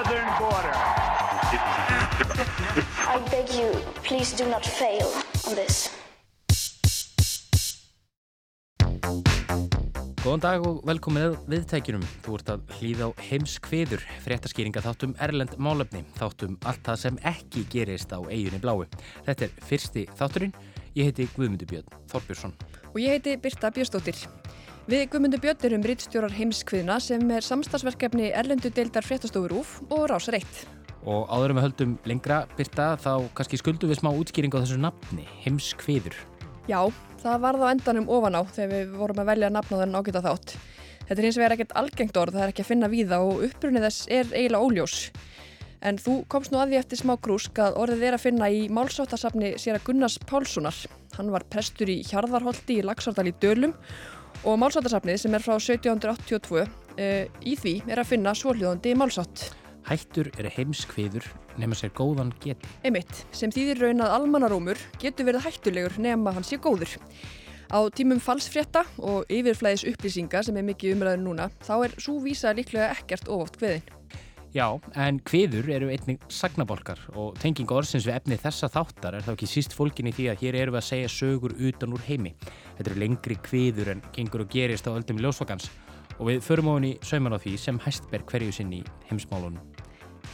southern border. I beg you, please do not fail on this. Góðan dag og velkomin viðtækjunum. Þú ert að hlýða á heimskviður, fréttaskýringa þáttum Erlend Málefni, þáttum allt það sem ekki gerist á eiginni bláu. Þetta er fyrsti þátturinn. Ég heiti Guðmundur Björn Þorbjörnsson. Og ég heiti Birta Björnsdóttir. Við Guðmundur Björn erum rittstjórar heimskviðna sem er samstagsverkefni Erlendu deildar fréttastofur úf og rásar eitt. Og áður en við höldum lengra, Birta, þá kannski skuldum við smá útskýring á þessu nafni, heimskviður. Já, það varð á endanum ofan á þegar við vorum að velja nafnaðan ágæta þátt. Þetta er hins vegar ekkert algengt orð, það er ekki að finna víða og uppbrunni þess er eiginlega óljós. En þú komst nú að því eftir smá grúsk að orðið er að finna í málsáttasafni sér að Gunnars Pálssonar. Hann var prestur í Hjarðarholti í Lagsardal í Dölum og málsáttasafnið sem er frá 1782 uh, í því er að finna svoljóðandi málsátt. Hættur er heimskviður nema sér góðan geti. Einmitt, sem þýðir raun að almannarómur getur verið hættulegur nema hann sé góður. Á tímum falsfrétta og yfirflæðis upplýsinga sem er mikið umræður núna, þá er svo vísa líklega ekkert ofoft hveðin. Já, en kviður eru einnig sagnabolkar og tenging orðsins við efni þessa þáttar er þá ekki síst fólkin í því að hér eru við að segja sögur utan úr heimi. Þetta eru lengri kviður en gengur og gerist á öldum ljósvakans og við förum ofin í sauman á því sem hæstber hverju sinn í heimsmálunum.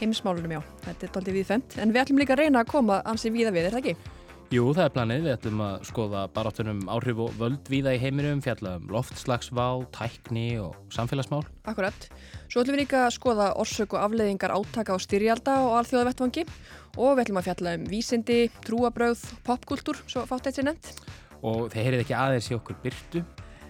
Heimsmálunum já, þetta er doldið viðfemt, en við ætlum líka að reyna að koma ansi víða við, er það ekki? Jú, það er planið. Við ætlum að skoða baráttunum áhrif og völd víða í heiminum, fjalla um loftslagsvá, tækni og samfélagsmál. Akkurat. Svo ætlum við líka að skoða orsök og afleiðingar átaka á styrjalda og alþjóðavettvangi og við ætlum að fjalla um vísindi, trúabröð, popkultúr, svo fátt eitt sér nefnt. Og þeir heyrið ekki aðeins í okkur byrtu.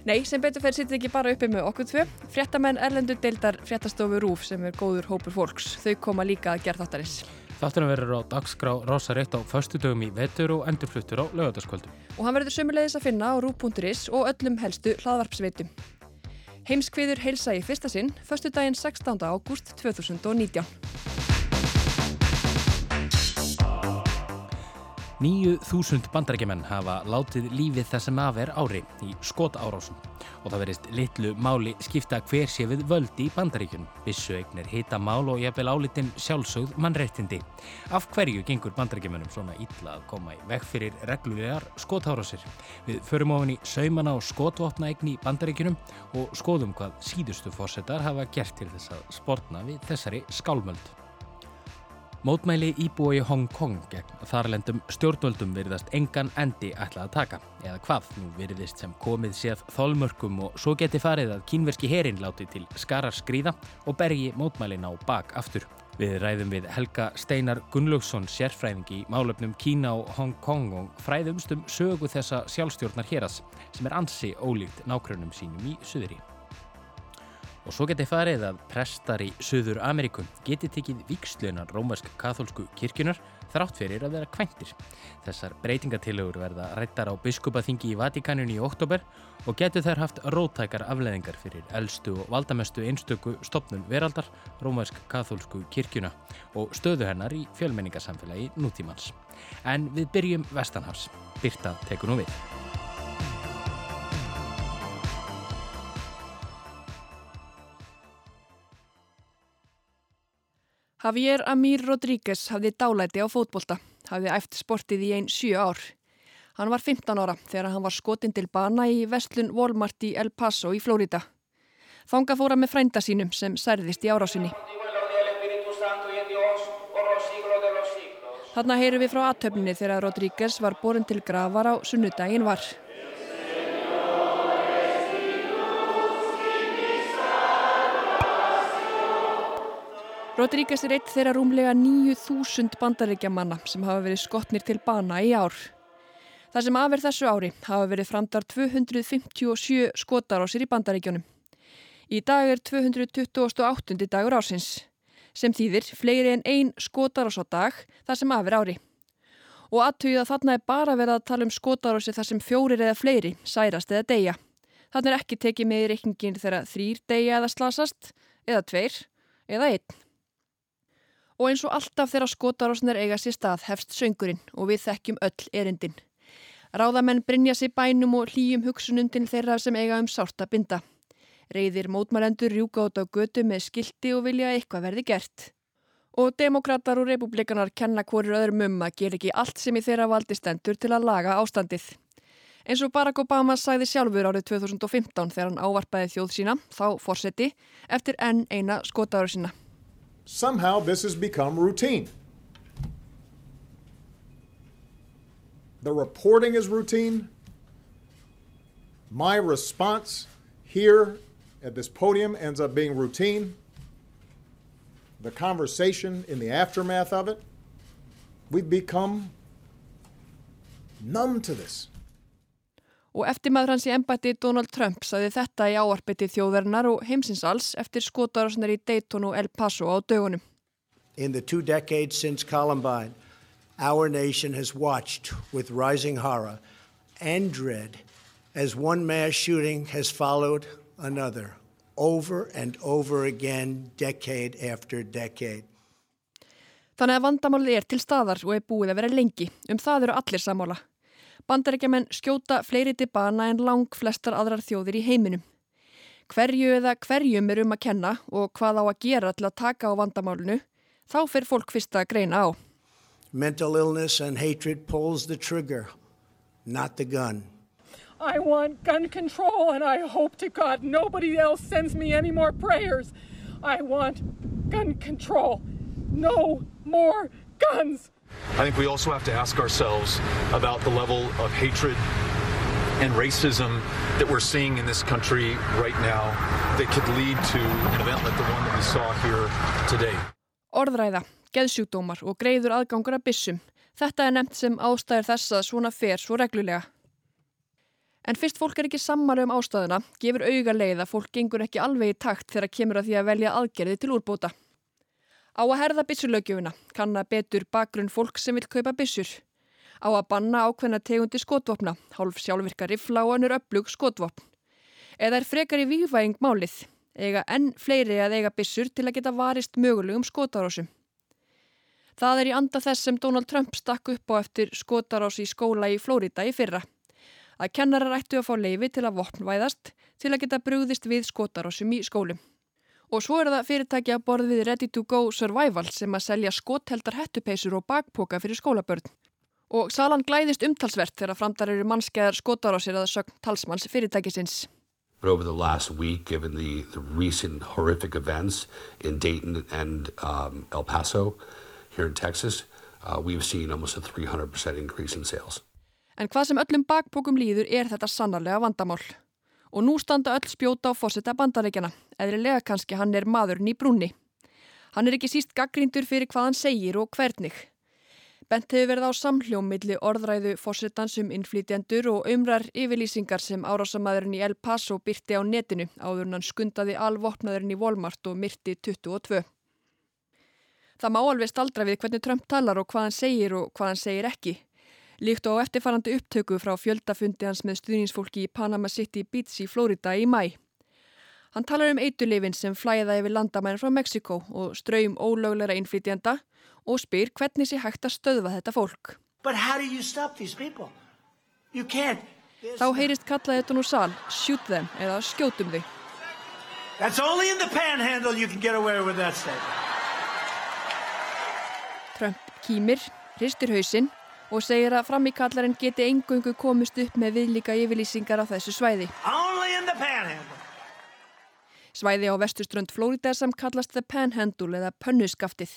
Nei, sem betur fyrir sittir ekki bara uppi með okkur tvö. Fréttamenn Erlendur deildar fréttastofu Rúf sem er góður hópur fólks. Þau koma líka að gera þáttarins. Þátturinn verður á dagskrá Rósa Reitt á förstu dögum í vetur og endurfluttur á lögadaskvöldum. Og hann verður sömulegis að finna á rú.is og öllum helstu hlaðvarpsveitum. Heimskviður heilsa í fyrsta sinn, förstu daginn 16. ágúst 2019. 9.000 bandarækjumenn hafa látið lífið þessum af er ári í skotárásum og það verist litlu máli skipta hver sé við völdi í bandaríkjunum. Vissu eignir hita mál og jafnvel álitinn sjálfsögð mannreittindi. Af hverju gengur bandaríkjumennum svona illa að koma í veg fyrir reglulegar skotárásir? Við förum ofin í saumana og skotvopnaegni í bandaríkjunum og skoðum hvað síðustu fórsetar hafa gert til þess að sportna við þessari skálmöld. Mótmæli íbúi Hong Kong gegn þarlendum stjórnvöldum veriðast engan endi ætlað að taka. Eða hvað, nú veriðist sem komið séð þólmörkum og svo geti farið að kínverski herin láti til skarar skrýða og bergi mótmælin á bak aftur. Við ræðum við Helga Steinar Gunnlaugsson, sérfræðing í málöfnum Kína og Hong Kong og fræðumstum sögu þessa sjálfstjórnar héras sem er ansi ólíkt nákrönum sínum í Suðri. Og svo geti farið að prestar í Suður Ameríku geti tekið vikslöunar rómarsk-katholsku kirkjunar þrátt fyrir að vera kvæntir. Þessar breytingatillögur verða rættar á biskupaþingi í Vatikaninu í oktober og getur þær haft rótækar afleðingar fyrir eldstu og valdamestu einstöku stopnum veraldar, rómarsk-katholsku kirkjuna og stöðu hennar í fjölmenningarsamfélagi nútímans. En við byrjum Vestanhafs. Birta tekur nú við. Javier Amir Rodríguez hafði dálæti á fótbolta, hafði æft sportið í einn 7 ár. Hann var 15 ára þegar hann var skotin til bana í vestlun Walmart í El Paso í Flórida. Þanga fóra með frænda sínum sem særðist í árásinni. Þarna heyru við frá aðtöfninni þegar Rodríguez var borin til gravar á sunnudaginn var. Rodríguez er eitt þeirra rúmlega 9.000 bandaríkja manna sem hafa verið skotnir til bana í ár. Það sem aðverð þessu ári hafa verið framdar 257 skotar á sér í bandaríkjónum. Í dag er 228. dagur ársins. sem þýðir fleiri en ein skotarás á dag þar sem afir ári. Og aðtöyu að þarna er bara verið að tala um skotarási þar sem fjórir eða fleiri særast eða deyja. Þannig er ekki tekið með í reikningin þegar þrýr deyja eða slasast, eða tveir, eða einn. Og eins og alltaf þegar skotarásnar eiga sér stað hefst söngurinn og við þekkjum öll erindin. Ráðamenn brinja sér bænum og hlýjum hugsunum til þeirra sem eiga um sárta binda. Reyðir mótmælendur rjúka át á götu með skildi og vilja eitthvað verði gert. Og demokrater og republikanar kenna hverjur öðrum um að gera ekki allt sem í þeirra valdi stendur til að laga ástandið. Eins og Barack Obama sæði sjálfur árið 2015 þegar hann ávarpaði þjóð sína, þá fórseti, eftir enn eina skotáru sína. Somehow this has become routine. The reporting is routine. My response here at this podium ends up being routine. The conversation in the aftermath of it, we've become numb to this. Og eftirmaður hans í embætti Donald Trump saði þetta í áarbytti þjóðverðnar og heimsins alls eftir skotarásnar í Dayton og El Paso á dögunum. In the two decades since Columbine, our nation has watched with rising horror and dread as one mass shooting has followed another over and over again, decade after decade. Þannig að vandamálið er til staðar og er búið að vera lengi. Um það eru allir samála. Bandarækjaman skjóta fleiri til bana en lang flestar aðrar þjóðir í heiminum. Hverju eða hverjum er um að kenna og hvað á að gera til að taka á vandamálinu, þá fer fólk fyrst að greina á. Mental illness and hatred pulls the trigger, not the gun. I want gun control, and I hope to God nobody else sends me any more prayers. I want gun control. No more guns. I think we also have to ask ourselves about the level of hatred and racism that we're seeing in this country right now that could lead to an event like the one that we saw here today. Orðræða geðsjúkdómar og greiður aðgangur að bissum. Þetta er nefnt sem ástæður þess að svona fer svo reglulega. En fyrst fólk er ekki sammála um ástæðuna, gefur auga leið að fólk gengur ekki alveg í takt þegar kemur að því að velja aðgerði til úrbóta. Á að herða bissulögjöfuna, kanna betur bakgrunn fólk sem vil kaupa bissur. Á að banna ákveðna tegundi skotvopna, hálf sjálfvirka rifla og önnur öflug skotvopn. Eða er frekar í vývæðing málið, eiga enn fleiri að eiga bissur til að geta varist mögulegum skotarásum. Það er í anda þess sem Donald Trump stakk upp á eftir skotarás í skóla í Flórida í fyrra. Að kennarar ættu að fá leifi til að vopnvæðast til að geta brúðist við skotarásum í skólum. Og svo er það fyrirtæki að borð við Ready to Go Survival sem að selja skotheldar hettupeysur og bakpoka fyrir skólabörn. Og salan glæðist umtalsvert þegar framdar eru mannskeiðar skotarásir að sögn talsmanns fyrirtækisins. But over the last week, given the, the recent horrific events in Dayton and um, El Paso here in Texas, uh, we've seen almost a 300% increase in sales. En hvað sem öllum bakpokum líður er þetta sannarlega vandamál. Og nú standa öll spjóta á fósita bandaríkjana, eðrilega kannski hann er maðurinn í brúnni. Hann er ekki síst gaggríndur fyrir hvað hann segir og hvernig. Bent hefur verið á samhljóm milli orðræðu fósitans um innflýtjendur og umrar yfirlýsingar sem árásamæðurinn í El Paso byrti á netinu áður hann skundaði alvopnaðurinn í Walmart og myrti 22. Það má alveg staldra við hvernig Trump talar og hvað hann segir og hvað hann segir ekki. Líkt á eftirfarandi upptöku frá fjöldafundi hans með stuðningsfólki í Panama City Beach í Florida í mæ. Hann talar um eitulefin sem flæða yfir landamærin frá Mexiko og ströym ólögleira innflytjanda og spyr hvernig sé hægt að stöðva þetta fólk. Þá heyrist kallaði þetta nú sal, shoot them eða skjótum þau. Trump kýmir, hristir hausinn og segir að framíkallarinn geti engöngu komist upp með viðlíka yfirlýsingar á þessu svæði. Svæði á vestuströnd Flórida sem kallast The Panhandle eða pönnuskaftið.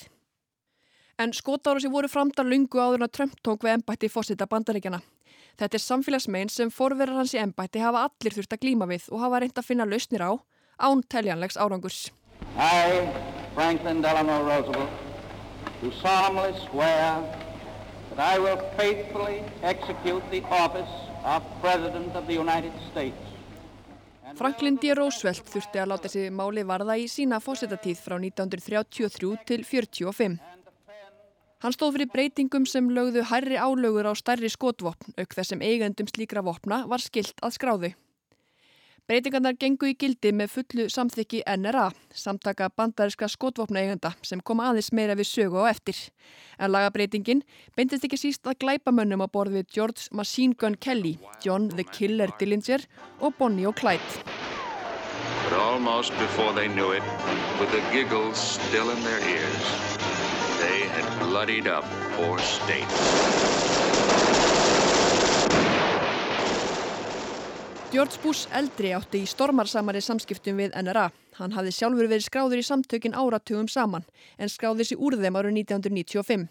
En skotáru sem voru framdar lungu áður að Trump tók við embætti fósita bandaríkjana. Þetta er samfélagsmein sem forverar hans í embætti hafa allir þurft að glíma við og hafa reynd að finna lausnir á án teljanlegs árangurs. I, Franklin Delano Roosevelt, do solemnly swear that I will faithfully execute the office of President of the United States Franklin D. Roosevelt þurfti að láta sig máli varða í sína fósitatíð frá 1933 til 45. Hann stóð fyrir breytingum sem lögðu hærri álögur á stærri skotvopn auk þessum eigendum slíkra vopna var skilt að skráðu. Breytingarnar gengu í gildi með fullu samþykki NRA, samtaka bandariska skotvopnaegenda sem kom aðeins meira við sögu á eftir. En lagabreitingin beintist ekki síst að glæpamönnum á borð við George Machine Gun Kelly, John the Killer Dillinger og Bonnie og Clyde. But almost before they knew it, with the giggles still in their ears, they had bloodied up four states. George Bush eldri átti í stormarsamari samskiptum við NRA. Hann hafði sjálfur verið skráður í samtökin áratugum saman en skráði sér úr þeim árið 1995.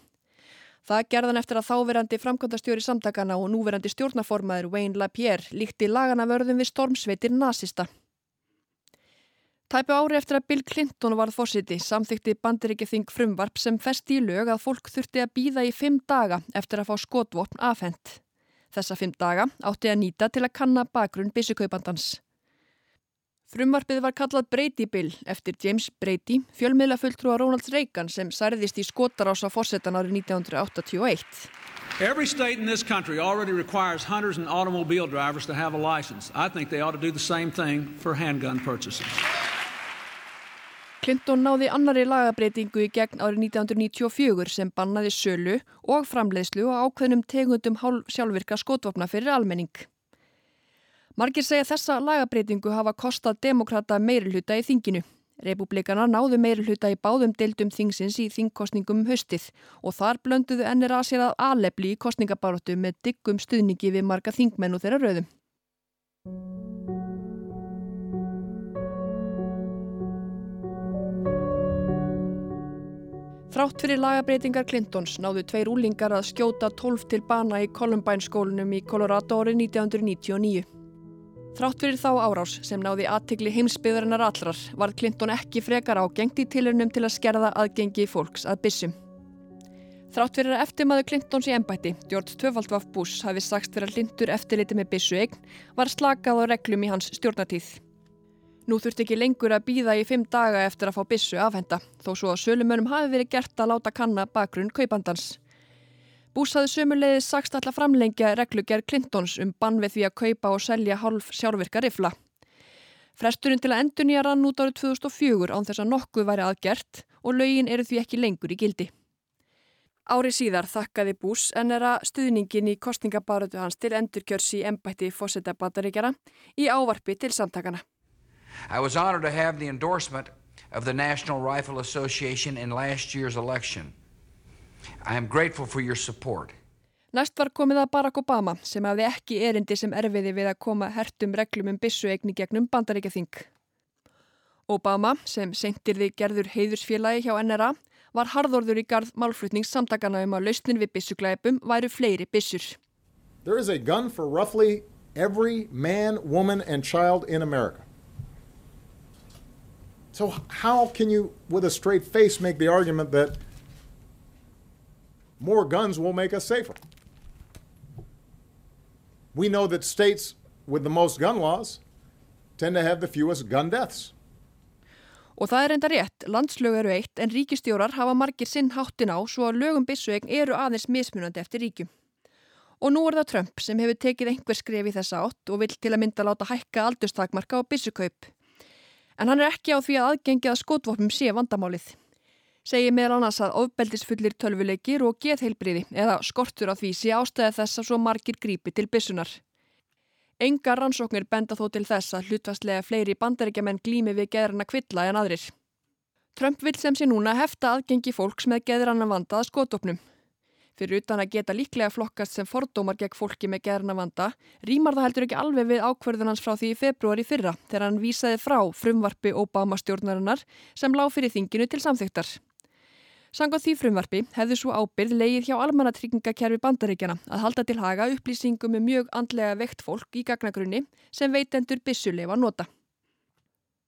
Það gerðan eftir að þáverandi framkvæmdastjóri samtakana og núverandi stjórnaformaður Wayne LaPierre líkti lagana vörðum við stormsveitir nazista. Tæpu ári eftir að Bill Clinton varð fósiti samþykti bandiríkjafþing frumvarp sem festi í lög að fólk þurfti að býða í fimm daga eftir að fá skotvopn afhengt. Þessa fimm daga átti að nýta til að kanna bakgrunn byssukaupandans. Frumvarpið var kallað Brady Bill eftir James Brady, fjölmiðla fulltrúa Ronald Reagan sem særðist í skotarás á fórsetan árið 1981. Every state in this country already requires hunters and automobile drivers to have a license. I think they ought to do the same thing for handgun purchases. Clinton náði annari lagabreitingu í gegn árið 1994 sem bannaði sölu og framleiðslu og ákveðnum tegundum hálf sjálfvirka skotvopna fyrir almenning. Margir segja þessa lagabreitingu hafa kostað demokrata meirulhuta í þinginu. Republikana náðu meirulhuta í báðum deildum þingsins í þingkostningum höstið og þar blönduðu ennir að sér að alefli í kostningabaróttu með diggum stuðningi við marga þingmenn og þeirra rauðum. Þrátt fyrir lagabreitingar Clintons náðu tveir úlingar að skjóta 12 til bana í Columbine skólinum í Colorado árið 1999. Þrátt fyrir þá árás sem náði aðtikli heimsbyðarinnar allrar var Clinton ekki frekar ágengt í tilurnum til að skerða aðgengi fólks að bissum. Þrátt fyrir að eftirmaður Clintons í ennbætti, George Tvöfaldvaf Bush, hafi sagst fyrir að Lindur eftirliti með bissu eign, var slakað á reglum í hans stjórnatíð. Nú þurfti ekki lengur að býða í fimm daga eftir að fá bissu afhenda, þó svo að sölumönum hafi verið gert að láta kanna bakgrunn kaupandans. Bús hafði sömulegið sagst alltaf framlengja reglugjær Clintons um bann við því að kaupa og selja hálf sjálfvirka rifla. Fresturinn til að endur nýja rann út árið 2004 án þess að nokkuð væri aðgert og lögin eru því ekki lengur í gildi. Ári síðar þakkaði Bús en er að stuðningin í kostningabarötu hans til endurkjörs í embætti fósetta bataríkjara í ávarpi til samtakana. I was honored to have the endorsement of the National Rifle Association in last year's election. I am grateful for your support. Næst var komið að Barack Obama sem hafði ekki erindi sem erfiði við að koma hertum reglum um bissuegni gegnum bandaríkjaþing. Obama, sem því gerður heiðursfélagi hjá NRA, var harðorður í garð málflutningssamtakana um að lausnin við bissuglæpum væru fleiri bissur. There is a gun for roughly every man, woman and child in America. So how can you, with a straight face, make the argument that more guns will make us safer? We know that states with the most gun laws tend to have the fewest gun deaths. Og það er enda rétt, landslög eru eitt en ríkistjórar hafa margir sinn háttin á svo að lögum byssuegn eru aðeins mismunandi eftir ríkjum. Og nú er það Trump sem hefur tekið einhver skref í þessa átt og vil til að mynda láta hækka aldurstakmarka á byssukaup. En hann er ekki á því að aðgengið að skotvopnum sé vandamálið. Segir meðal annars að ofbeldisfullir tölvuleikir og geðheilbriði eða skortur á því sé ástæði þess að svo margir grípi til byssunar. Enga rannsóknir benda þó til þess að hlutvastlega fleiri bandaríkjaman glými við geðranna kvilla en aðrir. Trump vil sem sé núna hefta aðgengi fólks með geðranna vanda að skotopnum. Fyrir utan að geta líklega flokkast sem fordómar gegn fólki með geðranna vanda, rýmar það heldur ekki alveg við ákverðunans frá því í februari fyrra þegar hann vísaði frá frumvarpi Obama stjórnarinnar sem lág fyrir þinginu til samþyktar. Sangað því frumvarpi hefði svo ábyrð leið hjá almannatryggingakerfi bandaríkjana að halda til haga upplýsingum með mjög andlega vekt fólk í gagnagrunni sem veitendur bissulefa nota.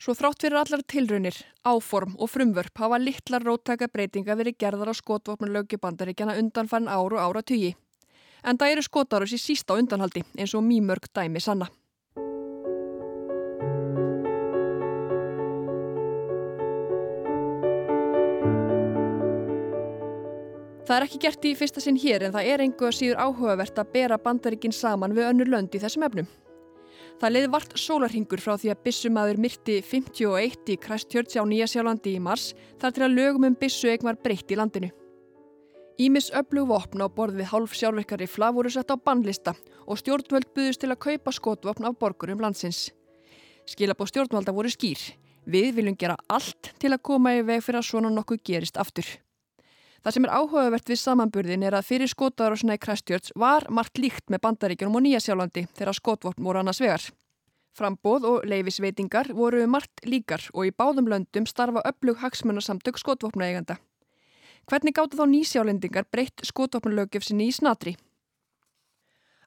Svo þrátt fyrir allar tilraunir, áform og frumvörp hafa littlar róttæka breytinga verið gerðar á skotvopnulögju bandaríkjana undanfann ár og ára tugi. En það eru skotarus í sísta undanhaldi eins og mýmörg dæmi sanna. Það er ekki gert í fyrsta sinn hér en það er engu að síður áhugavert að bera bandaríkin saman við önnur lönd í þessum efnum. Það leiði vart sólarhingur frá því að bissumadur myrti 51 í Christchurch á Nýjasjálandi í mars þar til að lögum um bissueign var breytt í landinu. Ímis öflug vopn á borð við hálf sjálfveikari fla voru sett á bannlista og stjórnvöld buðist til að kaupa skotvopn af borgurum landsins. Skilabó stjórnvalda voru skýr. Við viljum gera allt til að koma í veg fyrir að svona nokkuð gerist aftur. Það sem er áhugavert við samanburðin er að fyrir skotárásuna í Christchurch var margt líkt með bandaríkjunum og Nýjasjálandi þegar skotvopn voru annars vegar. Frambóð og leifisveitingar voru margt líkar og í báðum löndum starfa öflug hagsmunarsamtök skotvopnaeganda. Hvernig gáttu þá nýsjálendingar breytt skotvopnulögjöf sinni í snatri?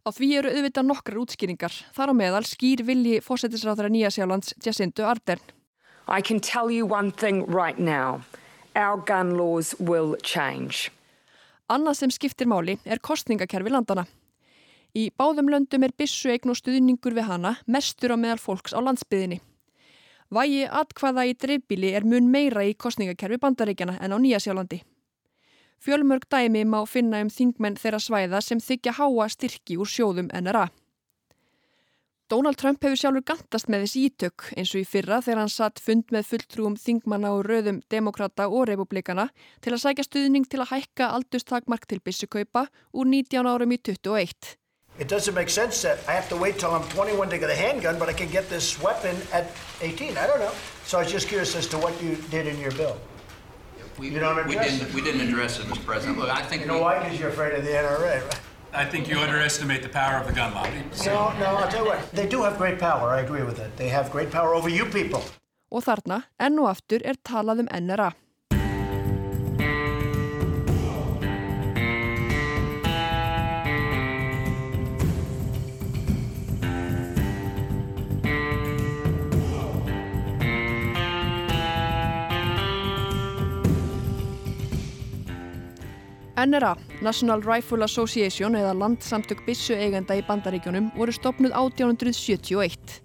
Á því eru auðvitað nokkrar útskýringar, þar á meðal skýr vilji fósettisráðara Nýjasjálands Jacindu Ardern. Our gun laws will change. Annað sem skiptir máli er kostningakerfi landana. Í báðum löndum er bissueign og stuðningur við hana mestur á meðal fólks á landsbyðinni. Vægi atkvaða í dreifbíli er mun meira í kostningakerfi bandaríkjana en á Nýjasjálandi. Fjölmörg dæmi má finna um þingmenn þeirra svæða sem þykja háa styrki úr sjóðum NRA. Donald Trump hefur sjálfur gantast með þessi ítök eins og í fyrra þegar hann satt fund með fulltrúum þingmanna og röðum demokrata og republikana til að sækja stuðning til að hækka aldurstakmark til byssukaupa úr 19 árum í 21. It doesn't make sense that I have to wait till I'm 21 to get a handgun, but I can get this weapon at 18. I don't know. So I was just curious as to what you did in your bill. We, you don't we address didn't, it? we didn't address it, Mr. President. Look, I think You know we- why? Because you're afraid of the NRA, right? I think you underestimate the power of the gun lobby. No, no, I'll tell you what. They do have great power. I agree with it. They have great power over you people. Og þarna, enn og aftur, er talað um NRA. NRA, National Rifle Association eða landsamtök bissu eigenda í bandaríkjunum voru stopnuð 1871.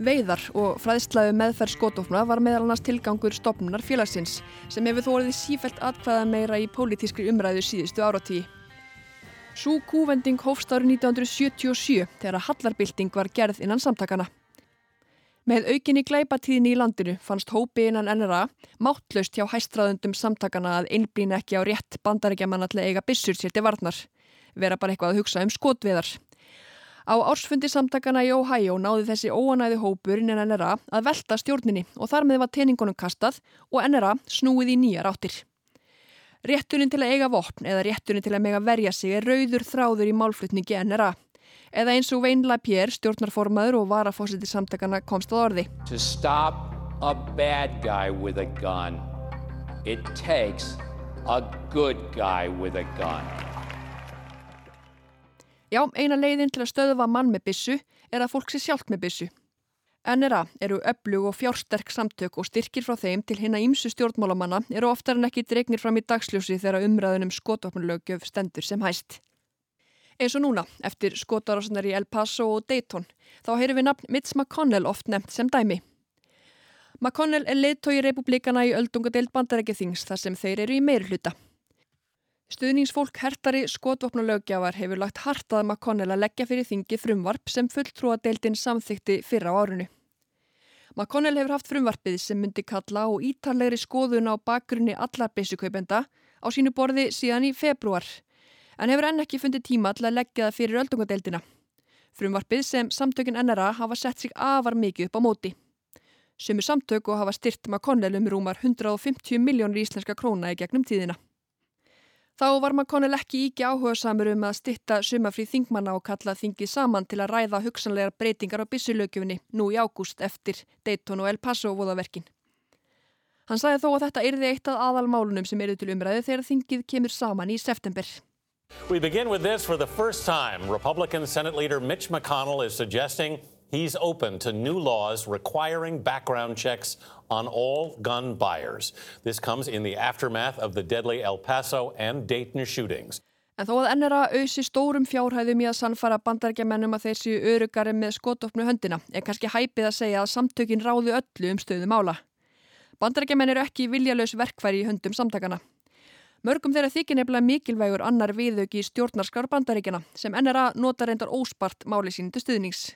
Veiðar og fræðslaðu meðferð skotofna var meðal annars tilgangur stopnunar félagsins sem hefur þó orðið sífælt atkvæða meira í pólitískri umræðu síðustu áratíi. Sú kúvending hófst árið 1977 þegar að hallarbylting var gerð innan samtakana. Með aukinni glæpatíðinni í landinu fannst hópi innan NRA máttlaust hjá hæstraðundum samtakana að einblýn ekki á rétt bandarækjamanna til að eiga byssur sér til varnar. Vera bara eitthvað að hugsa um skotviðar. Á ársfundi samtakana í Ohio náði þessi óanæði hópur innan NRA að velta stjórninni og þar með var teiningunum kastað og NRA snúið í nýjar áttir. Réttunin til að eiga vopn eða réttunin til að mega verja sig er rauður þráður í málflutningi NRA. Eða eins og Wayne LaPierre, stjórnarformaður og varafósiti samtakana komst að orði. To stop a bad guy with a gun, it takes a good guy with a gun. Já, eina leiðin til að stöðva mann með byssu er að fólk sé sjálft með byssu. NRA eru öflug og fjársterk samtök og styrkir frá þeim til hinna ímsu stjórnmálamanna eru oftar en ekki dregnir fram í dagsljósi þegar umræðunum skotofnulögjöf stendur sem hæst. Eins og núna, eftir skotarásunar í El Paso og Dayton, þá heyrum við nafn Mitch McConnell oft nefnt sem dæmi. McConnell er leiðtói republikana í öldungadeild bandarækjathings þar sem þeir eru í meirhluta. Stuðningsfólk hertari skotvopnulögjafar hefur lagt hartað McConnell að leggja fyrir þingi frumvarp sem fulltrúadeildin samþykti fyrra á árunu. McConnell hefur haft frumvarpið sem myndi kalla á ítarlegri skoðun á bakgrunni allar byssukaupenda á sínu borði síðan í februar en hefur enn ekki fundið tíma til að leggja það fyrir öldungadeildina. Frumvarpið sem samtökin NRA hafa sett sig afar mikið upp á móti. Sumur samtök og hafa styrt McConnell um rúmar 150 miljónir íslenska króna í gegnum tíðina. Þá var McConnell ekki íki áhuga samur um að stytta sumafrí þingmanna og kalla þingið saman til að ræða hugsanlegar breytingar á byssulögjöfinni nú í ágúst eftir Dayton og El Paso voðaverkin. Hann sagði þó að þetta yrði eitt af aðalmálunum sem eru til umræðu þegar þingið kemur saman í september. We begin with this for the first time. Republican Senate leader Mitch McConnell is suggesting he's open to new laws requiring background checks on all gun buyers. This comes in the aftermath of the deadly El Paso and Dayton shootings. En þó að NRA auðsi stórum fjárhæðum í að sannfara bandargemennum að þeir séu örugari með skotopnu höndina er kannski hæpið að segja að samtökin ráðu öllu um stöðum ála. Bandargemenn eru ekki viljalös verkfæri í höndum samtakana. Mörgum þeirra þykir nefnilega mikilvægur annar viðauki stjórnarskar bandaríkjana sem NRA nota reyndar óspart máli sín til stuðnings.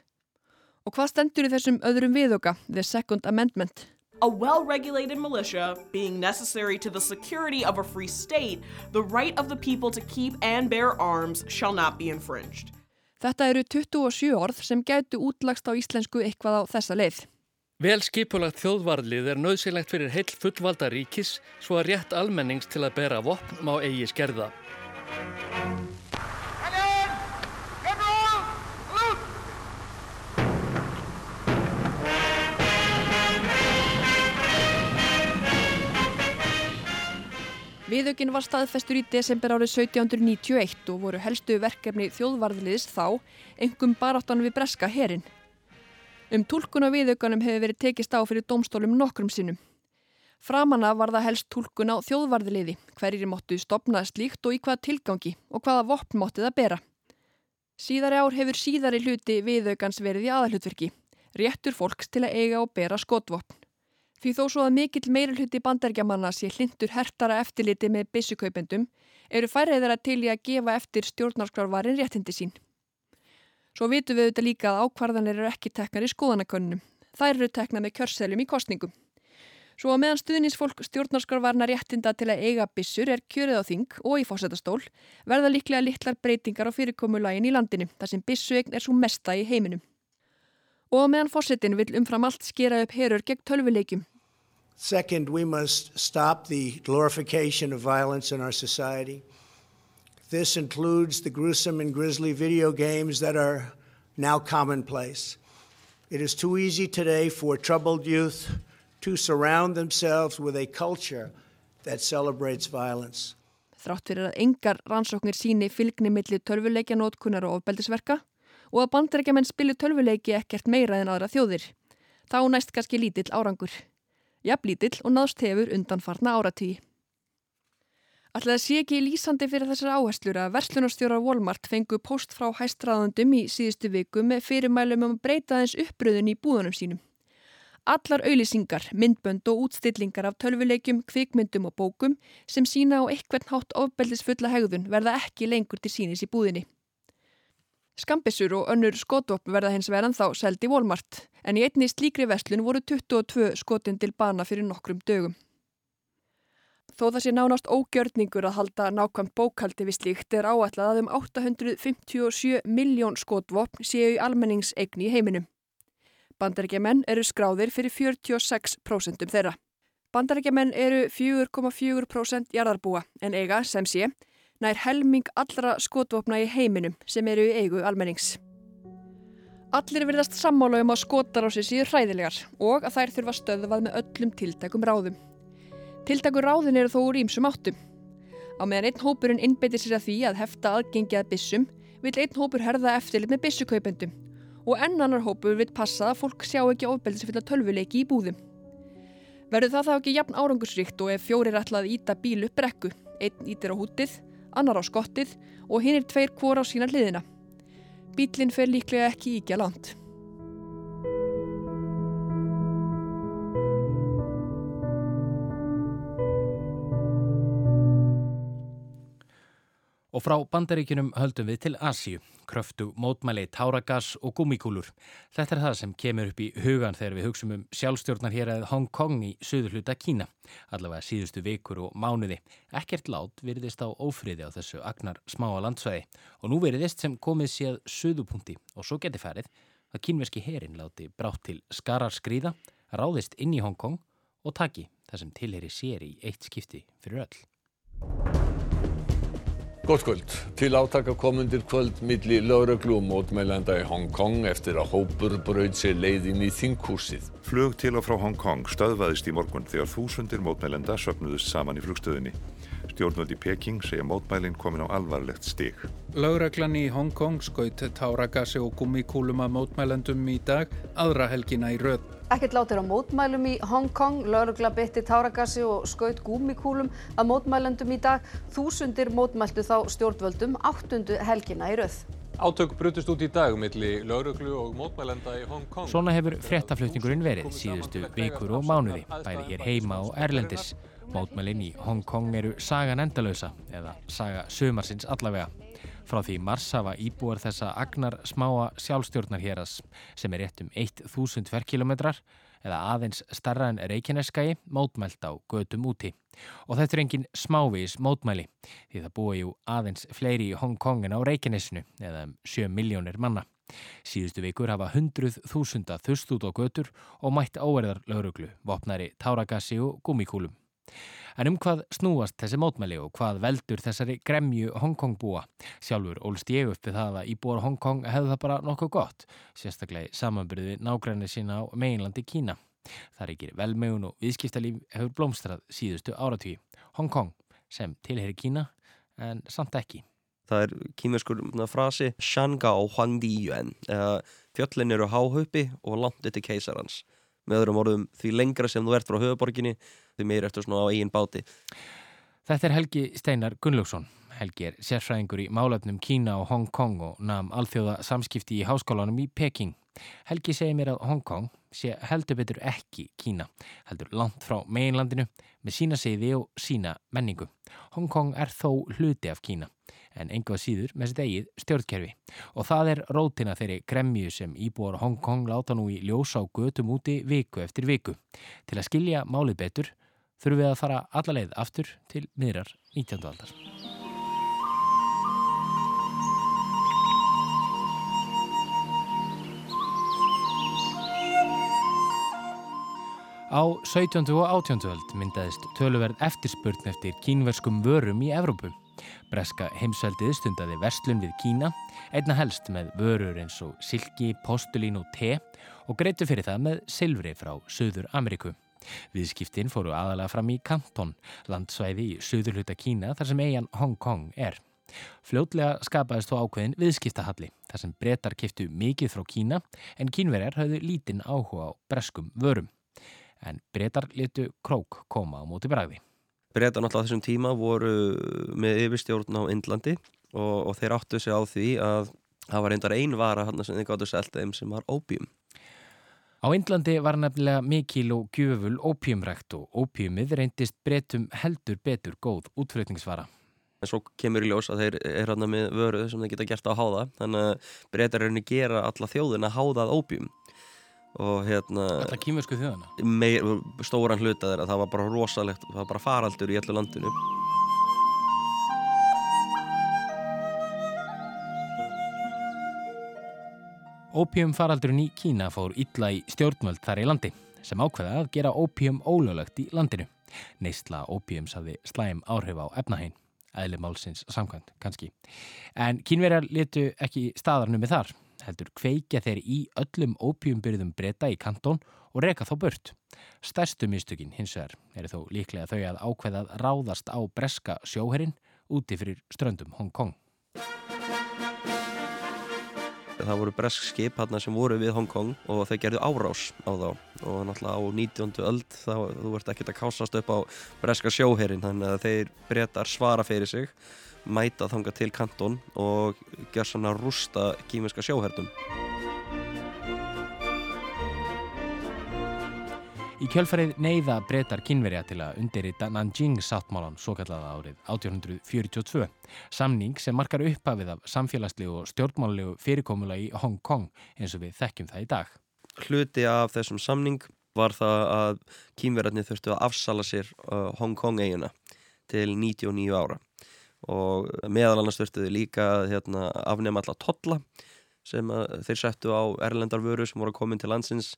Og hvað stendur í þessum öðrum viðauka, The Second Amendment? A well regulated militia being necessary to the security of a free state, the right of the people to keep and bear arms shall not be infringed. Þetta eru 27 orð sem gætu útlagst á íslensku eitthvað á þessa leið. Vel skipulagt þjóðvarlið er nöðsilegt fyrir heill fullvalda ríkis svo að rétt almennings til að bera vopn má eigi skerða. Viðaukinn var staðfestur í desember árið 1791 og voru helstu verkefni þjóðvarðliðis þá engum baráttan við breska herin. Um tólkun á viðaukanum hefur verið tekist á fyrir domstólum nokkrum sinnum. Framanna var það helst tólkun á þjóðvarðliði, hverjir móttu stopna slíkt og í hvaða tilgangi og hvaða vopn mótti það bera. Síðari ár hefur síðari hluti viðaukans verið í aðalhutverki, réttur fólks til að eiga og bera skotvopn. Því þó svo að mikill meirulhutti bandergjamanna sé hlindur hertara eftirliti með byssukaupendum eru færið þeirra til í að gefa eftir stjórnarskrárvarin réttindi sín. Svo vitum við auðvitað líka að ákvarðanir eru ekki teknar í skoðanakönnum. Þær eru teknar með kjörselum í kostningum. Svo meðan stuðnisfólk stjórnarskrárvarna réttinda til að eiga byssur er kjörið á þing og í fósættastól verða líklega litlar breytingar á fyrirkomulagin í landinu þar sem byssuegn er svo mesta í heiminum. Og meðan fósettin vil umfram allt skera upp herur gegn tölvuleikjum Second, we must stop the glorification of violence in our society. This includes the gruesome and grisly video games that are now commonplace. It is too easy today for troubled youth to surround themselves with a culture that celebrates violence. Þrátt fyrir að engar rannsóknir síni fylgni milli tölvuleikja nótkunar og ofbeldisverka og að bandrækjaman spilu tölvuleiki ekkert meira en aðra þjóðir. Þá næst kannski lítill árangur. Jafnlítill og náðst hefur undanfarna áratí. Alltaf sé ekki lýsandi fyrir þessar áherslur að verslunarstjórar Walmart fengu post frá hæstræðandum í síðustu viku með fyrirmælum um að breyta þess uppröðun í búðunum sínum. Allar auðlýsingar, myndbönd og útstillingar af tölvuleikjum, kvikmyndum og bókum sem sína á eitthvern hátt ofbeldisfulla hegðun verða ekki lengur til sínis í búðinni. Skambissur og önnur skotvopn verða hins veran þá seldi Walmart en í einni slíkri verslun voru 22 skotin til bana fyrir nokkrum dögum. Þó það sé nánast ógjörningur að halda nákvæmt bókaldi við slíkt er áætlað að um 857 miljón skotvopn séu í almenningsegni í heiminum. Bandarækjaman eru skráðir fyrir 46% þeirra. Bandarækjaman eru 4,4% jarðarbúa en eiga sem sé nær helming allra skotvopna í heiminum sem eru í eigu almennings. Allir verðast sammála um að skotar á sig síður hræðilegar og að þær þurfa stöðvað með öllum tiltækum ráðum. Tiltækur ráðin eru þó úr ímsum áttum. Á meðan einn hópurinn innbeitir sér að því að hefta aðgengi að bissum vil einn hópur herða eftirlit með bissukaupendum og enn annar hópur vil passa að fólk sjá ekki ofbeldisfylla tölvuleiki í búðum. Verður það þá ekki jafn árangursríkt og ef fjórir ætlað íta bíl upp brekku, einn ítir á hútið, annar á skottið og hinn er tveir kvor á sína hliðina. Bílinn fer líklega ekki íkja langt. Og frá bandaríkinum höldum við til Asíu, kröftu, mótmæli, táragas og gummikúlur. Þetta er það sem kemur upp í hugan þegar við hugsaum um sjálfstjórnar hér að Hong Kong í söður hluta Kína, allavega síðustu vikur og mánuði. Ekkert lát virðist á ófriði á þessu agnar smáa landsvæði og nú virðist sem komið séð söðupunkti og svo geti farið að kínverski herin láti brátt til skarar skrýða, ráðist inn í Hong Kong og taki það sem tilheri sér í eitt skipti fyrir öll. Gótt kvöld. Til átaka komundir kvöld milli lögreglu og mótmælenda í Hong Kong eftir að hópur braud sér leið inn í þinghúsið. Flug til og frá Hong Kong stöðvaðist í morgun þegar þúsundir mótmælenda söpnuðust saman í flugstöðinni. Stjórnvöld í Peking segja mótmælinn komin á alvarlegt stig. Lögreglan í Hong Kong skaut táragasi og gummikúlum að mótmælendum í dag, aðra helgina í röð. Ekkert látir á mótmælum í Hong Kong, lögregla bytti táragasi og skaut gummikúlum að mótmælendum í dag. Þúsundir mótmæltu þá stjórnvöldum áttundu helgina í röð. Átök brutust út í dag milli lögreglu og mótmælenda í Hong Kong. Svona hefur fréttaflutningurinn verið síðustu vikur og mánuði, bæði hér heima og erlendis. Mótmælin í Hong Kong eru sagan endalösa eða saga sömarsins allavega. Frá því mars hafa íbúar þessa agnar smáa sjálfstjórnar héras sem er rétt um 1000 ferkilometrar eða aðeins starra en Reykjaneskagi mótmælt á gödum úti. Og þetta er engin smávís mótmæli því það búa jú aðeins fleiri í Hong Kong en á Reykjanesinu eða um 7 miljónir manna. Síðustu vikur hafa hundruð þúsunda þust út á götur og mætt áverðar lauruglu, vopnari, táragassi og gummikúlum. En um hvað snúast þessi mótmæli og hvað veldur þessari gremju Hongkong búa? Sjálfur ólst ég upp við það að íbúar Hongkong hefðu það bara nokkuð gott, sérstaklega samanbyrði nágræni sína á meginlandi Kína. Það er ekki velmegun og viðskiptalíf hefur blómstrað síðustu áratví. Hongkong sem tilheri Kína en samt ekki. Það er kýmverskur frasi Shangao Huangdi Yuan fjöllin eru háhaupi og langt eftir keisarans. Með öðrum orðum því lengra sem þú ert frá höfuborginni því meir eftir svona á eigin báti. Þetta er Helgi Steinar Gunnlaugsson. Helgi er sérfræðingur í málöfnum Kína og Hong Kong og namn alþjóða samskipti í háskólanum í Peking. Helgi segir mér að Hong Kong sé heldur betur ekki Kína, heldur langt frá meginlandinu með sína siði og sína menningu. Hong Kong er þó hluti af Kína en enga síður með sitt eigið stjórnkerfi. Og það er rótina þeirri gremmju sem íbúar Hong Kong láta nú í ljósa á götum úti viku eftir viku. Til að skilja málið betur þurfum við að fara alla leið aftur til miðrar 19. aldar. Á 17. og 18. öld myndaðist töluverð eftirspurn eftir kínverskum vörum í Evrópu. Breska heimsveldið stundaði verslun við Kína, einna helst með vörur eins og silki, postulín og te og greitu fyrir það með silfri frá Suður Ameríku. Viðskiptin fóru aðalega fram í Kanton, landsvæði í Suðurluta Kína þar sem eigin Hong Kong er. Fljótlega skapaðist þó ákveðin viðskiptahalli þar sem brettar kiftu mikið frá Kína en kínverjar hafðu lítinn áhuga á breskum vörum en breytar litu krók koma á móti bræði. Breytar náttúrulega þessum tíma voru með yfirstjórn á Indlandi og, og þeir áttu sig á því að það var reyndar ein vara hann sem þeir gáttu selta þeim sem var óbjum. Á Indlandi var nefnilega mikil og gjöful ópjumrækt og ópjumið reyndist breytum heldur betur góð útflutningsvara. En svo kemur í ljós að þeir er hann með vöru sem þeir geta gert á háða þannig að breytar henni gera alla þjóðin að háðað ópjum og hérna Alltaf kýmursku þjóðana? Meir, stóran hluta þeirra, það var bara rosalegt það var bara faraldur í öllu landinu Ópjum faraldurinn í Kína fór illa í stjórnvöld þar í landi sem ákveða að gera ópjum ólöglegt í landinu. Neistla ópjums hafði slæm áhrif á efnahein, eðlimálsins samkvæmt kannski. En kínverjar letu ekki staðarnum með þar heldur kveikja þeir í öllum ópjumbyrðum breyta í kantón og reka þá burt. Stærstu mistökin hins vegar eru þó líklega þau að ákveðað ráðast á breska sjóherrin úti fyrir ströndum Hong Kong. Það voru bresk skip hérna sem voru við Hong Kong og þau gerðu árás á þá og náttúrulega á 19. öld þá þú ert ekki að kásast upp á breska sjóherrin þannig að þeir breytar svara fyrir sig mæta þanga til kantón og gjör svona rústa kýminska sjóherdum. Í kjölfarið neyða breytar kynverja til að undirrita Nanjing sáttmálan svo kallaða árið 1842. Samning sem markar upphafið af samfélagslegu og stjórnmálulegu fyrirkomula í Hong Kong eins og við þekkjum það í dag. Hluti af þessum samning var það að kynverjarnir þurftu að afsala sér uh, Hong Kong eiguna til 99 ára og meðal annars þurftu þau líka hérna, afnema alla totla sem þeir settu á erlendar vöru sem voru að koma til landsins.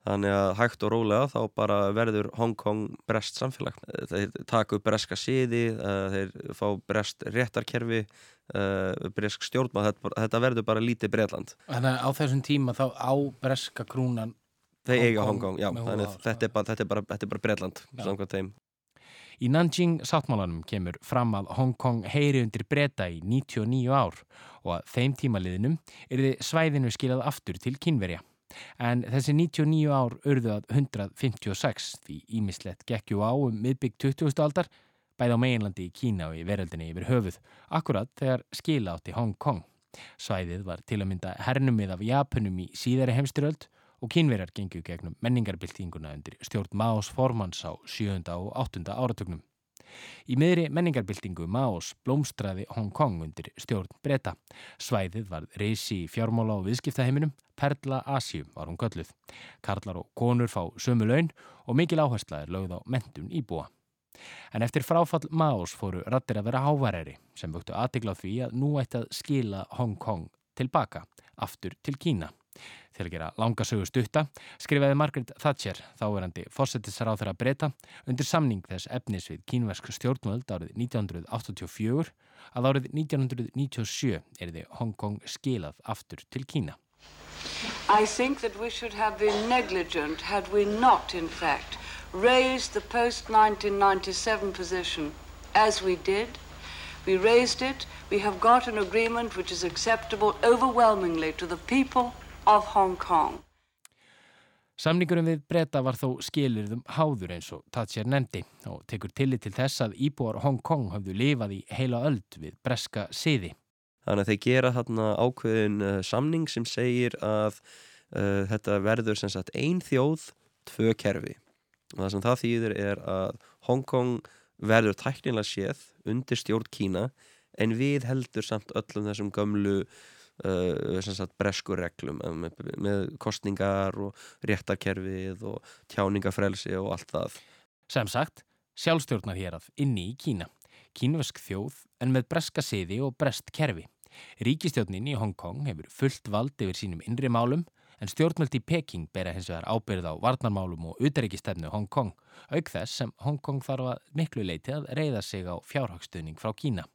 Þannig að hægt og rólega þá bara verður Hong Kong brest samfélag. Þeir taka upp breska síði eh, þeir fá brest réttarkerfi eh, bresk stjórnmað þetta, verður bara lítið Breitland Þannig að á þessum tíma þá á breska krúnan Þeir eiga Hong Kong, já, þannig að þetta er bara, bara, bara Breitland samkvæmt þeim Í Nanjing sáttmálanum kemur fram að Hong Kong heyri undir breyta í 99 ár og að þeim tímaliðinum er þið svæðinu skilað aftur til kynverja. En þessi 99 ár urðu að 156 því ímislegt gekkju á um miðbygg 20. aldar bæði á meginlandi í Kína og í veröldinni yfir höfuð, akkurat þegar skila átti Hong Kong. Svæðið var til að mynda hernumið af Japunum í síðari heimstyröld og kínverjar gengu gegnum menningarbyltinguna undir stjórn Maos formans á 7. og 8. áratugnum. Í miðri menningarbyltingu Maos blómstraði Hong Kong undir stjórn breyta. Svæðið var reysi í fjármála og viðskiptaheiminum, Perla Asju var hún gölluð. Karlar og konur fá sömu laun og mikil áhersla er lögð á mentun íbúa. En eftir fráfall Maos fóru rattir að vera hávareri sem vöktu aðtegla á því að nú ætti að skila Hong Kong tilbaka, aftur til Kína. Til að gera langa sögu stutta skrifaði Margaret Thatcher, þáverandi fórsetisráð þeirra breyta, undir samning þess efnis við kínversk stjórnvöld árið 1984 að árið 1997 er þið Hong Kong skilað aftur til Kína. I think that we should have been negligent had we not, in fact, raised the post-1997 position as we did. We raised it. We have got an agreement which is acceptable overwhelmingly to the people of Hong Kong. Samningurum við breyta var þó skilirðum háður eins og Thatcher nefndi og tekur tillit til þess að íbúar Hong Kong hafðu lifað í heila öld við breska siði. Þannig að þeir gera þarna ákveðin uh, samning sem segir að uh, þetta verður sem sagt ein þjóð, tvö kerfi. Og það sem það þýðir er að Hong Kong verður tæknilega séð undir stjórn Kína en við heldur samt öllum þessum gömlu uh, breskur reglum með, með kostningar og réttarkerfið og tjáningafrelsi og allt það. Sem sagt, sjálfstjórnar hér að inni í Kína. Kínvesk þjóð en með breska siði og brest kerfi. Ríkistjórnin í Hong Kong hefur fullt vald yfir sínum innri málum en stjórnmjöld í Peking bera hins vegar ábyrð á varnarmálum og utarrikistefnu Hong Kong, auk þess sem Hong Kong þarf að miklu leiti að reyða sig á fjárhagsstuðning frá Kína.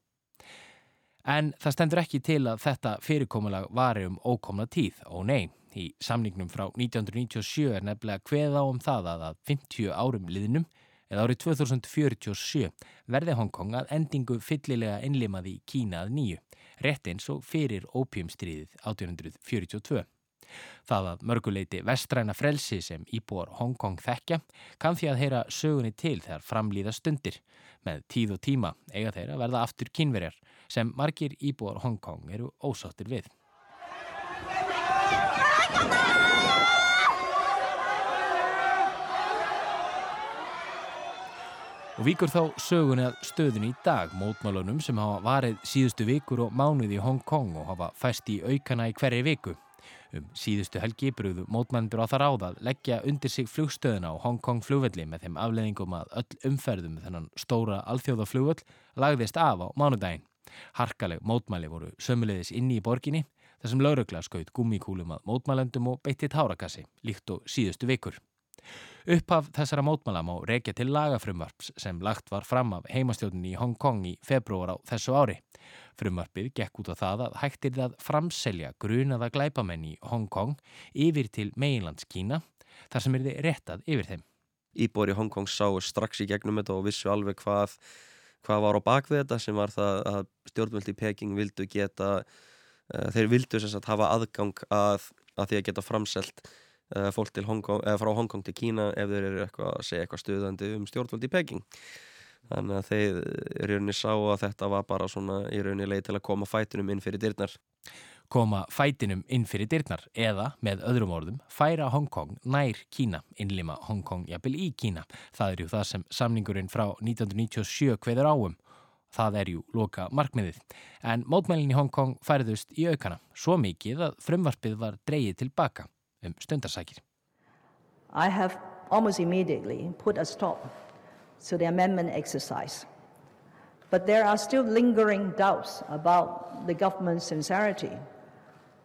En það stendur ekki til að þetta fyrirkomulag vari um ókomna tíð, og nei, í samningnum frá 1997 er nefnilega hveð á um það að að 50 árum liðnum eða árið 2047 verði Hongkong að endingu fyllilega innlimaði í Kína að nýju, rétt eins og fyrir ópjumstríðið 1842. Það að mörguleiti vestræna frelsi sem íbúar Hongkong þekkja kann því að heyra sögunni til þegar framlýða stundir. Með tíð og tíma eiga þeirra verða aftur kynverjar sem margir íbúar Hongkong eru ósáttir við. Og vikur þá sögunni að stöðunni í dag, mótmálunum sem hafa varið síðustu vikur og mánuði í Hong Kong og hafa fæst í aukana í hverju viku. Um síðustu helgi brúðu mótmændur á það ráð að leggja undir sig flugstöðuna á Hong Kong flugvelli með þeim afleðingum að öll umferðum þennan stóra alþjóðaflugvöll lagðist af á mánudaginn. Harkaleg mótmæli voru sömulegðis inni í borginni þar sem laurugla skaut gummikúlum að mótmælendum og beitti tárakassi, líkt og síðustu vikur. Upphaf þessara mótmæla má reykja til lagafrumvarps sem lagt var fram af heimastjóninni í Hong Kong í februar á þessu ári. Frumvarpið gekk út á það að hægtir það framselja grunaða glæpamenn í Hong Kong yfir til meginlands Kína þar sem er þið réttað yfir þeim. Íbor í Hong Kong sáu strax í gegnum þetta og vissu alveg hvað, hvað var á bakvið þetta sem var það að stjórnvöldi í Peking vildu geta, uh, þeir vildu sem sagt hafa aðgang að, að því að geta framselt uh, fólk Hong frá Hongkong til Kína ef þeir eru eitthvað að segja eitthvað stuðandi um stjórnvöldi í Peking. Þannig að þeir í rauninni sá að þetta var bara svona í rauninni leið til að koma fætinum inn fyrir dyrnar. Koma fætinum inn fyrir dyrnar eða, með öðrum orðum, færa Hongkong nær Kína, innlima Hongkong jafnvel í Kína. Það er ju það sem samningurinn frá 1997 hveður áum. Það er jú loka markmiðið. En mótmælinn í Hongkong færðust í aukana, svo mikið að frumvarpið var dreyið tilbaka um stundarsækir. I have almost immediately put a stop to the amendment exercise. But there are still lingering doubts about the government's sincerity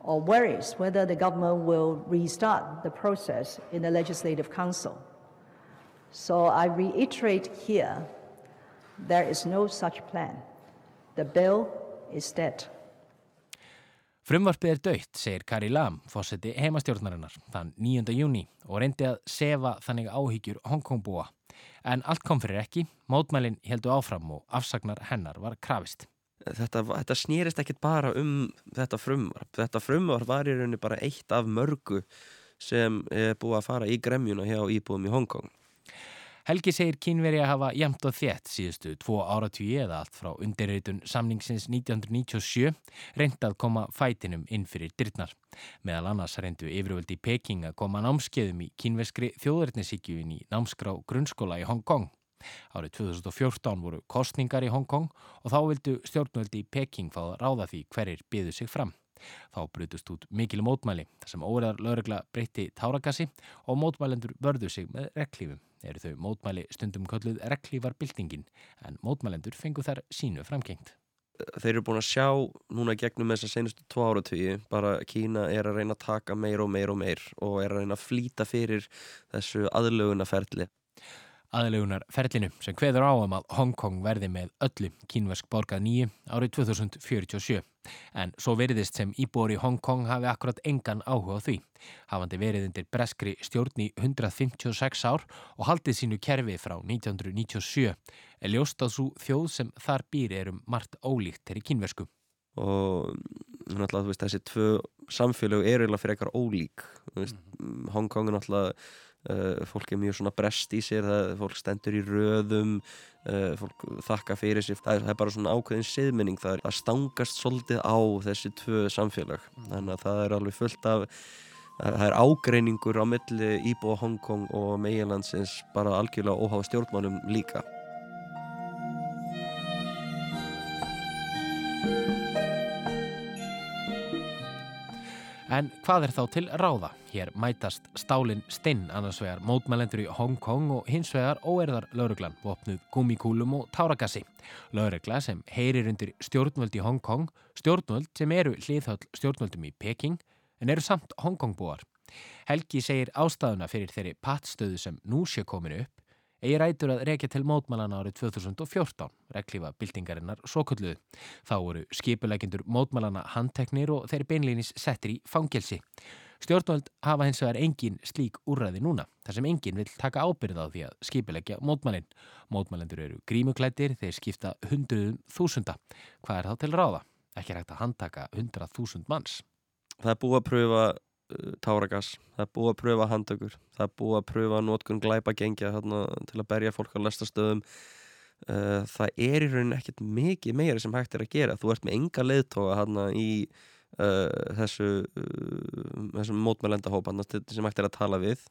or worries whether the government will restart the process in the Legislative Council. So I reiterate here there is no such plan. The bill is dead. Frumvarpið er döitt, segir Kari Lam, fósetti heimastjórnarinnar, þann 9. júni og reyndi að sefa þannig áhyggjur Hongkongbúa. En allt kom fyrir ekki, mótmælinn heldu áfram og afsagnar hennar var krafist. Þetta, þetta snýrist ekkit bara um þetta frumvarp. Þetta frumvarp var í rauninni bara eitt af mörgu sem er búið að fara í gremjuna hjá íbúðum í Hongkong. Helgi segir kínveri að hafa jæmt og þétt síðustu tvo áratvíi eða allt frá undirreitun samningsins 1997 reynd að koma fætinum inn fyrir dyrnar. Meðal annars reyndu yfirvöldi Peking að koma námskeiðum í kínveskri þjóðverðnisíkjúin í námskrá grunnskóla í Hong Kong. Árið 2014 voru kostningar í Hong Kong og þá vildu stjórnvöldi í Peking fá að ráða því hverjir byðu sig fram. Þá brutust út mikil mótmæli þar sem óreðar lögregla breytti táragassi og mótmælendur vörðu sig með reklífum. Eru þau mótmæli stundum kölluð reklífarbyltingin en mótmælendur fengu þar sínu framgengt. Þeir eru búin að sjá núna gegnum þess að senustu tvo áratvíi bara Kína er að reyna að taka meir og meir og meir og er að reyna að flýta fyrir þessu aðlögunaferli aðlegunar ferlinu sem hveður á um að Hong Kong verði með öllu kínversk borgað nýju árið 2047. En svo veriðist sem íbúri Hong Kong hafi akkurat engan áhuga því. Hafandi verið undir breskri stjórn í 156 ár og haldið sínu kerfi frá 1997 er ljóst að svo þjóð sem þar býr er um margt ólíkt er í kínversku. Og náttúrulega veist þessi tvö samfélög eru eiginlega fyrir eitthvað ólík. Veist, mm. Hong Kong er náttúrulega Uh, fólk er mjög svona brest í sér það, fólk stendur í röðum uh, fólk þakka fyrir sér það er, það er bara svona ákveðin siðmenning það, það stangast svolítið á þessi tvö samfélag mm. þannig að það er alveg fullt af það er ágreiningur á milli Íbó, Hongkong og Meilandsins bara algjörlega óháða stjórnmánum líka En hvað er þá til ráða? Hér mætast stálinn stinn annars vegar mótmælendur í Hong Kong og hins vegar óerðar lauruglan, vopnuð gummikúlum og táragassi. Laurugla sem heyrir undir stjórnvöld í Hong Kong, stjórnvöld sem eru hliðhöll stjórnvöldum í Peking en eru samt Hong Kong búar. Helgi segir ástæðuna fyrir þeirri pattstöðu sem nú sé kominu upp eigi rætur að rekja til mótmælana árið 2014, reglífa byltingarinnar svokulluðu. Þá voru skipuleikindur mótmælana handteknir og þeirri beinlýnis settir í fangelsi. Stjórnvöld hafa hins vegar engin slík úrræði núna, þar sem engin vil taka ábyrð á því að skipulegja mótmælinn. Mótmælendur eru grímuklættir, þeir skipta hundruðum þúsunda. Hvað er þá til ráða? Ekki rægt að handtaka hundrað þúsund manns. Það er búið að pröfa táragas, það er búið að pröfa handökur, það er búið að pröfa nótkunn glæpa gengja hérna, til að berja fólk á lestastöðum. Uh, það er í rauninni ekkert mikið meira sem hægt er að gera, þú ert með enga leðtoga hérna í uh, þessu uh, þessum mótmælendahóp sem hægt er að tala við.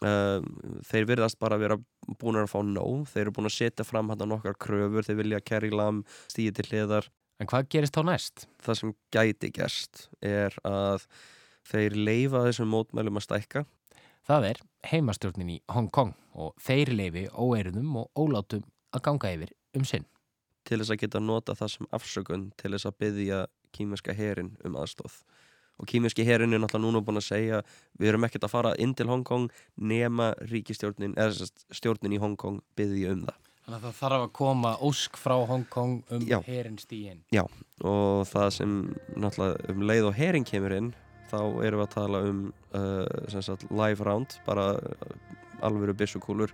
Þeir virðast bara að vera búin að fá nóg, þeir eru búin að setja fram hérna nokkar kröfur, þeir vilja að kerri lam stíði til hliðar. En hvað gerist þá næst? Það sem gæti gerst er að þeir leifa þessum mótmælum að stækka. Það er heimastjórnin í Hong Kong og þeir leifi óeirunum og ólátum að ganga yfir um sinn. Til þess að geta nota það sem afsökun til þess að byggja kýmerska herin um aðstóð. Og kýmerski herin er náttúrulega núna búin að segja við erum ekkert að fara inn til Hong Kong nema ríkistjórnin, eða stjórnin í Hong Kong byggja um það. Þannig að það þarf að koma ósk frá Hong Kong um herin stíin. Já, og það sem náttúrulega um leið og herin kemur inn þá erum við að tala um uh, sagt, live round, bara uh, alvöru bissukúlur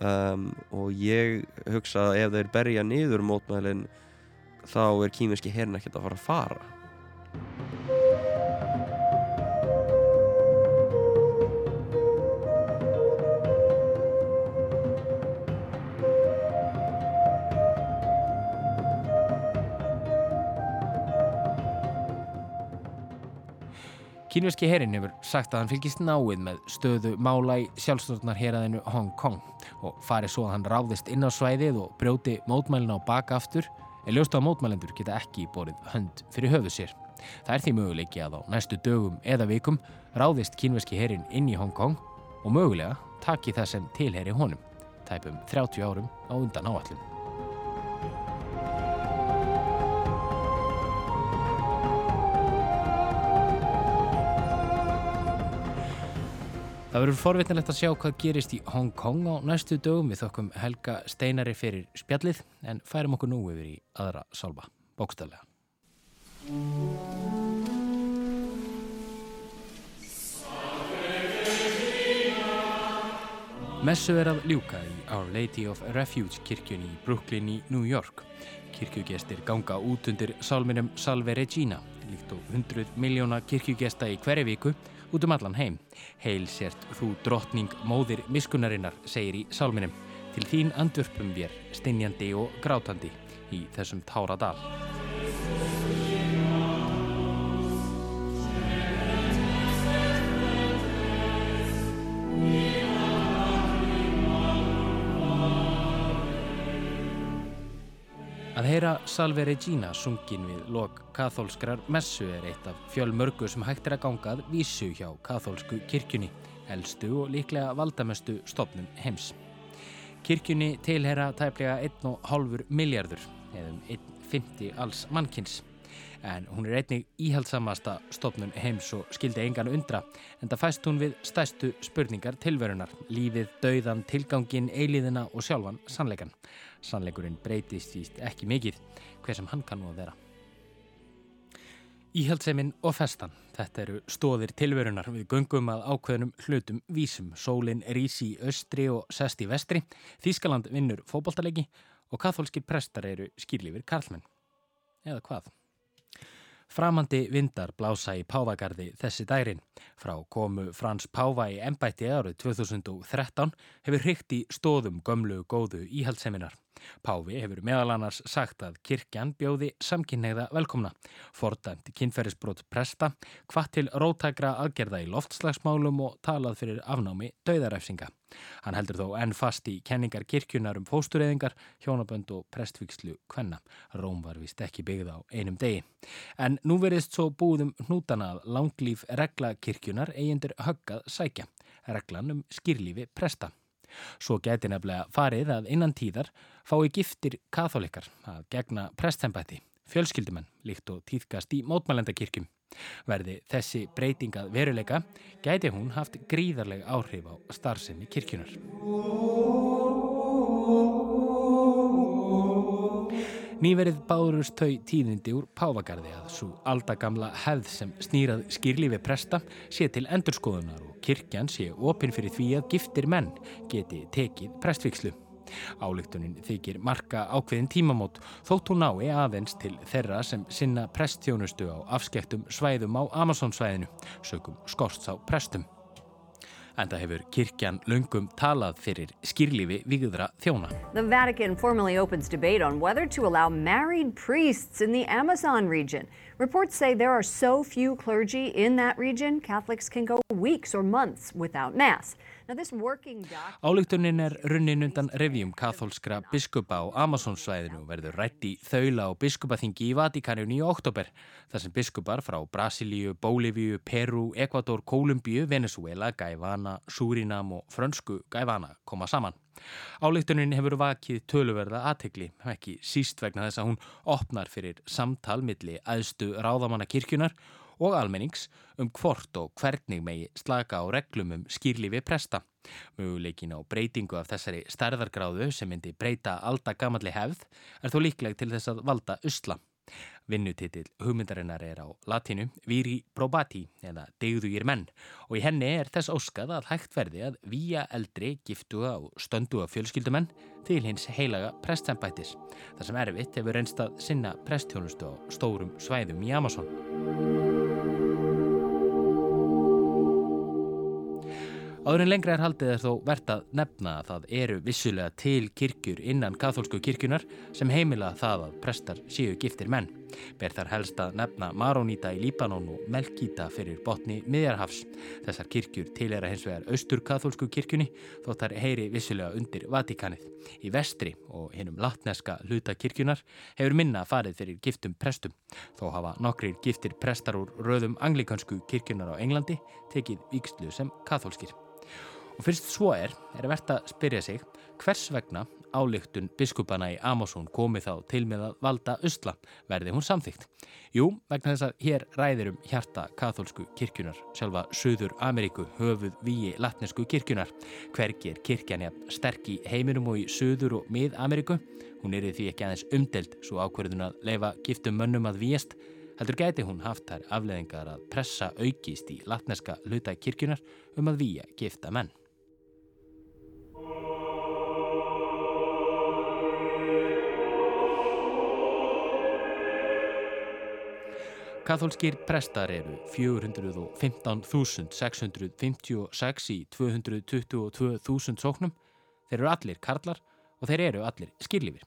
um, og ég hugsa að ef þeir berja niður mótmælinn þá er kýminski herna ekkert að fara að fara Kínverski herin hefur sagt að hann fylgist náið með stöðu mála í sjálfstjórnar heraðinu Hong Kong og farið svo að hann ráðist inn á svæðið og brjóti mótmælina á baka aftur en ljóst á mótmælendur geta ekki borið hönd fyrir höfu sér. Það er því möguleiki að á næstu dögum eða vikum ráðist kínverski herin inn í Hong Kong og mögulega taki það sem tilheri honum, tæpum 30 árum á undan áallum. Það verður forvitnilegt að sjá hvað gerist í Hong Kong á næstu dögum við þokkum Helga Steinari fyrir spjallið en færum okkur nú yfir í aðra sálba, bókstæðlega. Messu er að ljúka í Our Lady of Refuge kirkjunni í Brooklyn í New York. Kirkjugestir ganga út undir sálminum Salve Regina, líkt og 100 miljóna kirkjugesta í hverju viku út um allan heim. Heil sért þú drottning móðir miskunnarinnar, segir í sálminum. Til þín andurpum við steinjandi og grátandi í þessum tára Að heyra Salve Regina sungin við lok kathólskrar messu er eitt af fjölmörgu sem hægt er að gangað vísu hjá kathólsku kirkjunni, eldstu og líklega valdamestu stopnum heims. Kirkjunni tilhera tæplega 1,5 miljardur eða um 1,50 alls mannkins. En hún er einnig íhaldsamasta stopnun heims og skildi engan undra en það fæst hún við stæstu spurningar tilverunar, lífið, dauðan, tilgangin, eiliðina og sjálfan sannleikan. Sannleikurinn breytist íst ekki mikið, hver sem hann kann nú að vera. Íhaldsemin og festan. Þetta eru stóðir tilverunar við göngum að ákveðnum hlutum vísum. Sólinn rísi í östri og sest í vestri. Þískaland vinnur fókbóltalegi og katholskir prestar eru skýrlífir karlmenn. Eða hvað? Framandi vindar blása í Pávagarði þessi dærin. Frá komu Frans Páva í ennbætti árið 2013 hefur hrygt í stóðum gömlu góðu íhaldseminar. Páfi hefur meðal annars sagt að kirkjan bjóði samkynneiða velkomna, fordæmt kynferðisbrot presta, hvað til rótækra aðgerða í loftslagsmálum og talað fyrir afnámi dauðaræfsinga. Hann heldur þó enn fast í kenningar kirkjunar um fóstureyðingar, hjónabönd og prestvíkslu kvenna. Róm var vist ekki byggð á einum degi. En nú verðist svo búðum hnútana að langlíf regla kirkjunar eigindur höggað sækja, reglan um skýrlífi presta. Svo geti nefnilega farið að innan tíðar fái giftir katholikar að gegna presthembætti, fjölskyldumenn líkt og týðkast í mótmælendakirkjum. Verði þessi breytingað veruleika gæti hún haft gríðarleg áhrif á starfsemi kirkjunar. Nýverið bárust þau tíðindi úr Pávagarði að svo aldagamla hefð sem snýrað skýrlífi presta sé til endurskoðunar og kirkjan sé opinn fyrir því að giftir menn geti tekið prestvikslu. Álíktunin þykir marka ákveðin tímamót þótt hún nái aðeins til þeirra sem sinna presttjónustu á afskektum svæðum á Amazonsvæðinu, sögum skorsts á prestum. En það hefur kirkjan löngum talað fyrir skýrlífi vigðra þjóna. The Vatican formally opens debate on whether to allow married priests in the Amazon region. Reports say there are so few clergy in that region, Catholics can go weeks or months without Mass. Álíktunin er runnin undan revjum katholskra biskupa á Amazonsvæðinu verður rætt í þaula og biskupaþingi í Vatikanjunni í oktober. Þar sem biskupar frá Brasilíu, Bólivíu, Peru, Ekvator, Kolumbíu, Venezuela, Gævana, Súrinam og frönsku Gævana koma saman. Álíktunin hefur vakið töluverða aðtegli, ekki síst vegna þess að hún opnar fyrir samtal milli aðstu ráðamanna kirkjunar og almennings um hvort og hvernig megi slaka á reglum um skýrlífi presta. Möguleikin á breytingu af þessari stærðargráðu sem myndi breyta alltaf gamalli hefð er þó líkleg til þess að valda usla. Vinnutitill hugmyndarinnar er á latinu Viri Probati eða Degðugir menn og í henni er þess óskað að hægt verði að výja eldri, giftuga og stönduga fjölskyldumenn til hins heilaga prestsembættis. Það sem erfitt hefur reynst að sinna presttjónustu á stórum svæðum í Amazon. Áður en lengra er haldið er þó verðt að nefna að það eru vissulega til kirkjur innan katholsku kirkjunar sem heimila það að prestar séu giftir menn. Ber þar helst að nefna Maronita í Líbanon og Melkita fyrir botni Miðjarhafs. Þessar kirkjur tilera hins vegar austur katholsku kirkjunni þótt þar heyri vissulega undir Vatikanið. Í vestri og hinnum latneska hluta kirkjunar hefur minna farið fyrir giftum prestum. Þó hafa nokkrir giftir prestar úr röðum anglikansku kirkjunar á Englandi tekið vikslu sem katholskir. Og fyrst svo er, er verðt að spyrja sig hvers vegna álíktun biskupana í Amazon komi þá til með að valda usla, verði hún samþygt? Jú, vegna þess að hér ræðir um hjarta katholsku kirkjunar, sjálfa Suður Ameríku, höfuð víi latnesku kirkjunar. Hvergi er kirkjan jafn sterk í heiminum og í Suður og Mið Ameríku? Hún er því ekki aðeins umdelt svo ákverðun að leifa giftum mönnum að víjast heldur gæti hún haft þær afleðingar að pressa aukist í latneska hluta kirkjunar um að výja gifta menn. Katholskir prestar eru 415.656 í 222.000 sóknum. Þeir eru allir karlar og þeir eru allir skýrlífir.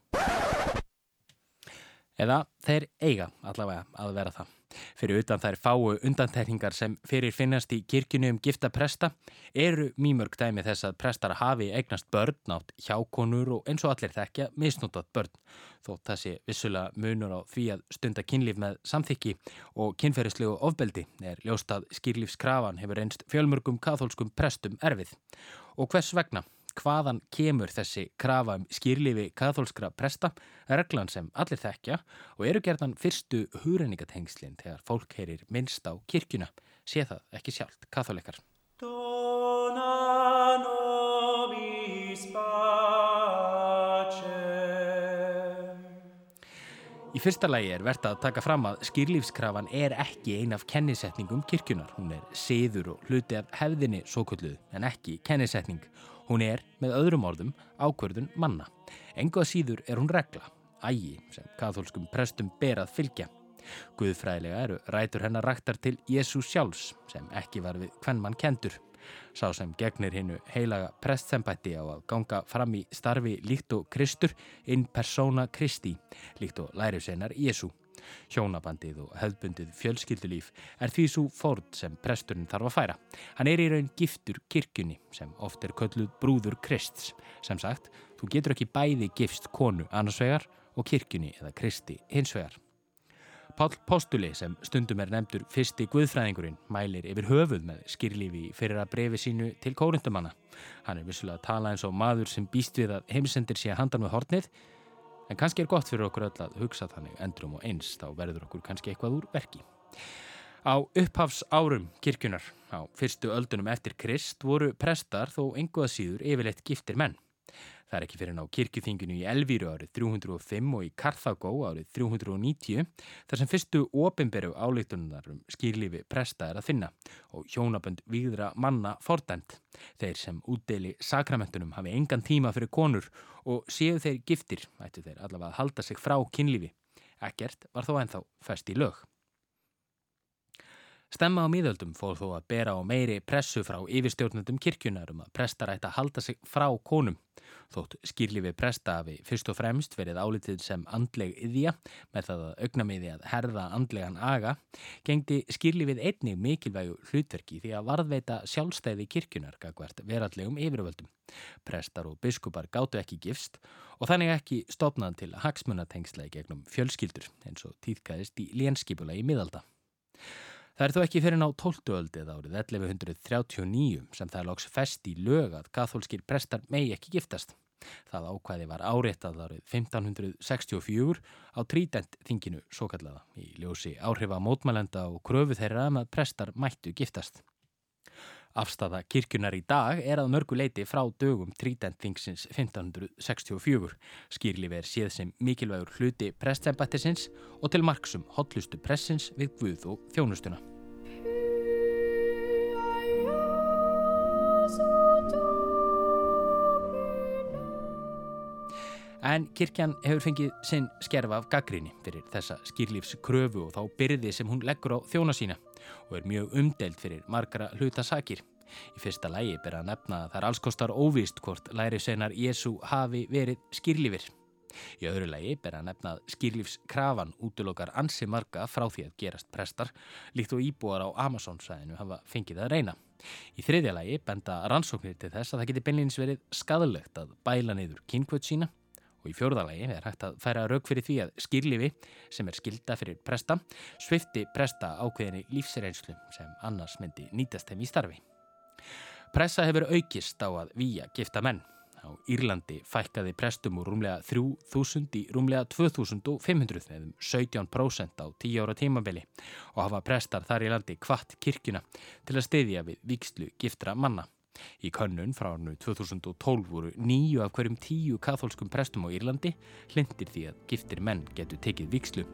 Eða þeir eiga allavega að vera það. Fyrir utan þær fáu undantekningar sem fyrir finnast í kirkjunu um gifta presta eru mýmörg dæmi þess að prestar hafi eignast börn átt hjákonur og eins og allir þekkja misnúttat börn. Þó sé vissulega munur á því að stunda kynlíf með samþykki og kynferðislegu ofbeldi er ljóstað skýrlífskrafan hefur einst fjölmörgum katholskum prestum erfið. Og hvers vegna? Hvaðan kemur þessi krafa um skýrlifi katholskra presta, reglan sem allir þekkja og eru gerðan fyrstu húrenningatengslinn þegar fólk heyrir minnst á kirkjuna, sé það ekki sjálft katholikar. Í fyrsta lagi er verðt að taka fram að skýrlífskrafan er ekki ein af kennisetningum kirkjunar. Hún er siður og hluti af hefðinni svo kulluð en ekki kennisetning Hún er, með öðrum orðum, ákverðun manna. Engu að síður er hún regla, ægi sem katholskum prestum ber að fylgja. Guðfræðilega eru rætur hennar raktar til Jésu sjálfs sem ekki var við hvern mann kendur. Sá sem gegnir hinnu heilaga prestsembætti á að ganga fram í starfi líkt og Kristur in persona Kristi, líkt og læriðseinar Jésu. Hjónabandið og hefðbundið fjölskyldulíf er því svo fórd sem presturinn þarf að færa. Hann er í raun giftur kirkjunni sem oft er kölluð brúður Krists. Sem sagt, þú getur ekki bæði gifst konu annarsvegar og kirkjunni eða Kristi hinsvegar. Pál Postuli sem stundum er nefndur fyrsti guðfræðingurinn mælir yfir höfuð með skýrlífi fyrir að brefi sínu til kórundumanna. Hann er vissulega að tala eins og maður sem býst við að heimsendir sé handan með hortnið En kannski er gott fyrir okkur öll að hugsa þannig endrum og eins, þá verður okkur kannski eitthvað úr verki. Á upphafs árum kirkjunar, á fyrstu öldunum eftir Krist, voru prestar þó enguða síður yfirleitt giftir menn. Það er ekki fyrir ná kirkjuþinginu í Elvíru árið 305 og í Karþagó árið 390 þar sem fyrstu ofinberu áleiktunar um skýrlífi presta er að finna og hjónabönd výðra manna fordæmt. Þeir sem útdeli sakramentunum hafi engan tíma fyrir konur og séu þeir giftir, ættu þeir allavega að halda sig frá kynlífi. Ekkert var þó ennþá fest í lög. Stemma á miðöldum fór þó að bera á meiri pressu frá yfirstjórnundum kirkjunar um að prestar ætti að halda sig frá konum. Þótt skýrlifi presta hafi fyrst og fremst verið álitið sem andleg yðja með það að augnamiði að herða andlegan aga, gengdi skýrlifið einni mikilvægu hlutverki því að varðveita sjálfstæði kirkjunar gagvert verallegum yfirvöldum. Prestar og biskupar gáttu ekki gifst og þannig ekki stopnað til hagsmunatengsla í gegnum fjölskyldur eins og týðkæðist í lénskipula í miðalda. Það er þó ekki fyrir ná 12. öldið árið 1139 sem það lóks fest í lög að katholskir prestar megi ekki giftast. Það ákvæði var áréttað árið 1564 á trídent þinginu svo kallaða í ljósi áhrifa mótmælenda og kröfu þeirra um að prestar mættu giftast. Afstafa kirkjunar í dag er að mörgu leiti frá dögum trítendþingsins 1564. Skýrlífi er séð sem mikilvægur hluti prestsembættisins og til marksum hotlustu pressins við Guð og þjónustuna. En kirkjan hefur fengið sinn skerfa af gaggrinni fyrir þessa skýrlífskröfu og þá byrði sem hún leggur á þjóna sína og er mjög umdelt fyrir margara hlutasakir. Í fyrsta lægi ber að nefna að það er allskostar óvist hvort læri senar Jésu hafi verið skýrlífir. Í öðru lægi ber að nefna að skýrlífskrafan útlokar ansi marga frá því að gerast prestar líkt og íbúar á Amazon-sæðinu hafa fengið að reyna. Í þriðja lægi benda rannsóknir til þess að það geti beinleins verið skadalegt að bæla neyður kynkvöld sína og í fjórðalagi er hægt að færa rauk fyrir því að skýrlifi sem er skilda fyrir presta svifti presta ákveðinni lífsreynslu sem annars myndi nýtast þeim í starfi. Pressa hefur aukist á að výja gifta menn. Á Írlandi fækkaði prestum úr rúmlega 3000 í rúmlega 2500 eða um 17% á 10 ára tímabili og hafa prestar þar í landi kvart kirkuna til að steyðja við vikslu giftra manna. Í könnun frá hannu 2012 voru nýju af hverjum tíu katholskum prestum á Írlandi hlindir því að giftir menn getur tekið vikslu.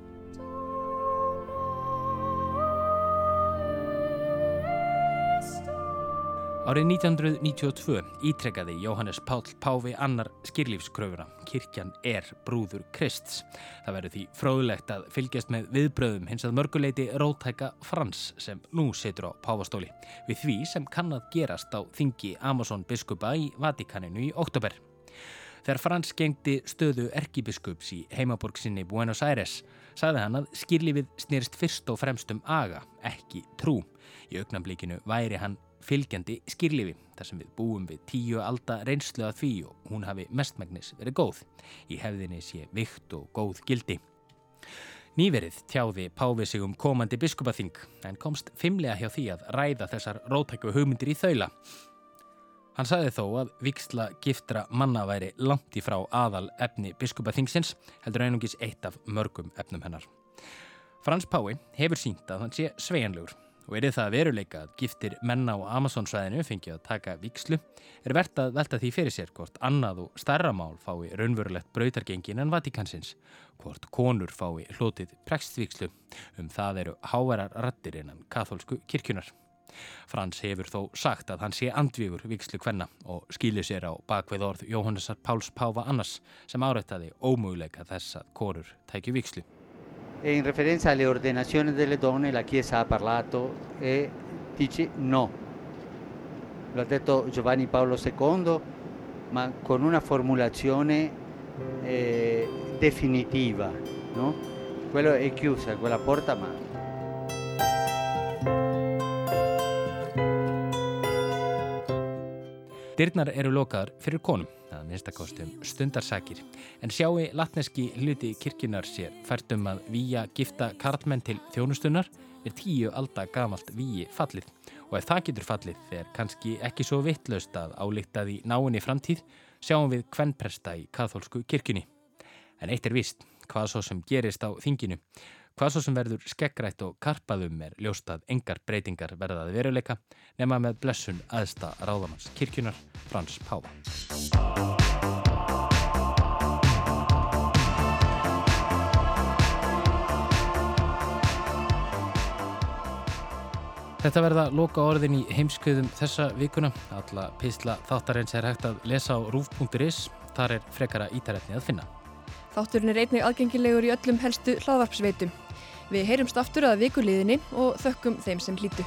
Árið 1992 ítrekkaði Jóhannes Páll Páfi annar skýrlífskröfuna. Kirkjan er brúður Krists. Það verður því fróðlegt að fylgjast með viðbröðum hins að mörguleiti rótæka Frans sem nú situr á Páfastóli við því sem kann að gerast á þingi Amazon biskupa í Vatikaninu í oktober. Þegar Frans gengdi stöðu erkibiskups í heimaborg sinni Buenos Aires sagði hann að skýrlífið snýrist fyrst og fremst um aga, ekki trú. Í augnamblíkinu væri hann fylgjandi skýrlifi þar sem við búum við tíu alda reynslu að því og hún hafi mestmægnis verið góð. Í hefðinni sé vikt og góð gildi. Nýverið tjáði Páfi sig um komandi biskupaþing en komst fimmlega hjá því að ræða þessar rótæku hugmyndir í þaula. Hann sagði þó að viksla giftra manna væri langt í frá aðal efni biskupaþingsins heldur einungis eitt af mörgum efnum hennar. Frans Pái hefur sínt að hann sé sveianlegur og er það veruleika að giftir menna á Amazonsvæðinu fengið að taka vikslu er verðt að velta því fyrir sér hvort annað og starra mál fái raunverulegt brautargengin en Vatikansins, hvort konur fái hlotið prekstvikslu um það eru háverar rattir innan katholsku kirkjunar. Frans hefur þó sagt að hann sé andvígur vikslu hvenna og skilir sér á bakveð orð Jóhannesar Páls Páfa Annars sem árættaði ómöguleika þess að konur tækju vikslu. E in referenza alle ordenazioni delle donne la Chiesa ha parlato e dice no. Lo ha detto Giovanni Paolo II, ma con una formulazione eh, definitiva. No? Quello è chiusa, quella porta ma Dyrnar eru lokaðar fyrir konum, að minnstakostum stundarsakir, en sjáu latneski hluti kirkjunar sér fært um að výja gifta karlmenn til þjónustunnar er tíu alda gamalt výi fallið og ef það getur fallið þegar kannski ekki svo vittlaust að álíktað í náinni framtíð sjáum við kvennpresta í katholsku kirkjunni. En eitt er vist, hvað svo sem gerist á þinginu. Hvað svo sem verður skeggrætt og karpaðum er ljóstað engar breytingar verðaði veruleika nema með blessun aðsta ráðamanns kirkjunar Frans Páva. Þetta verða loka orðin í heimskuðum þessa vikuna. Alla písla þáttarins er hægt að lesa á rúf.is. Þar er frekara ítarætni að finna. Þátturinn er einnig aðgengilegur í öllum helstu hlaðvarpsveitum. Við heyrumst aftur að vikuliðinni og þökkum þeim sem hlýtu.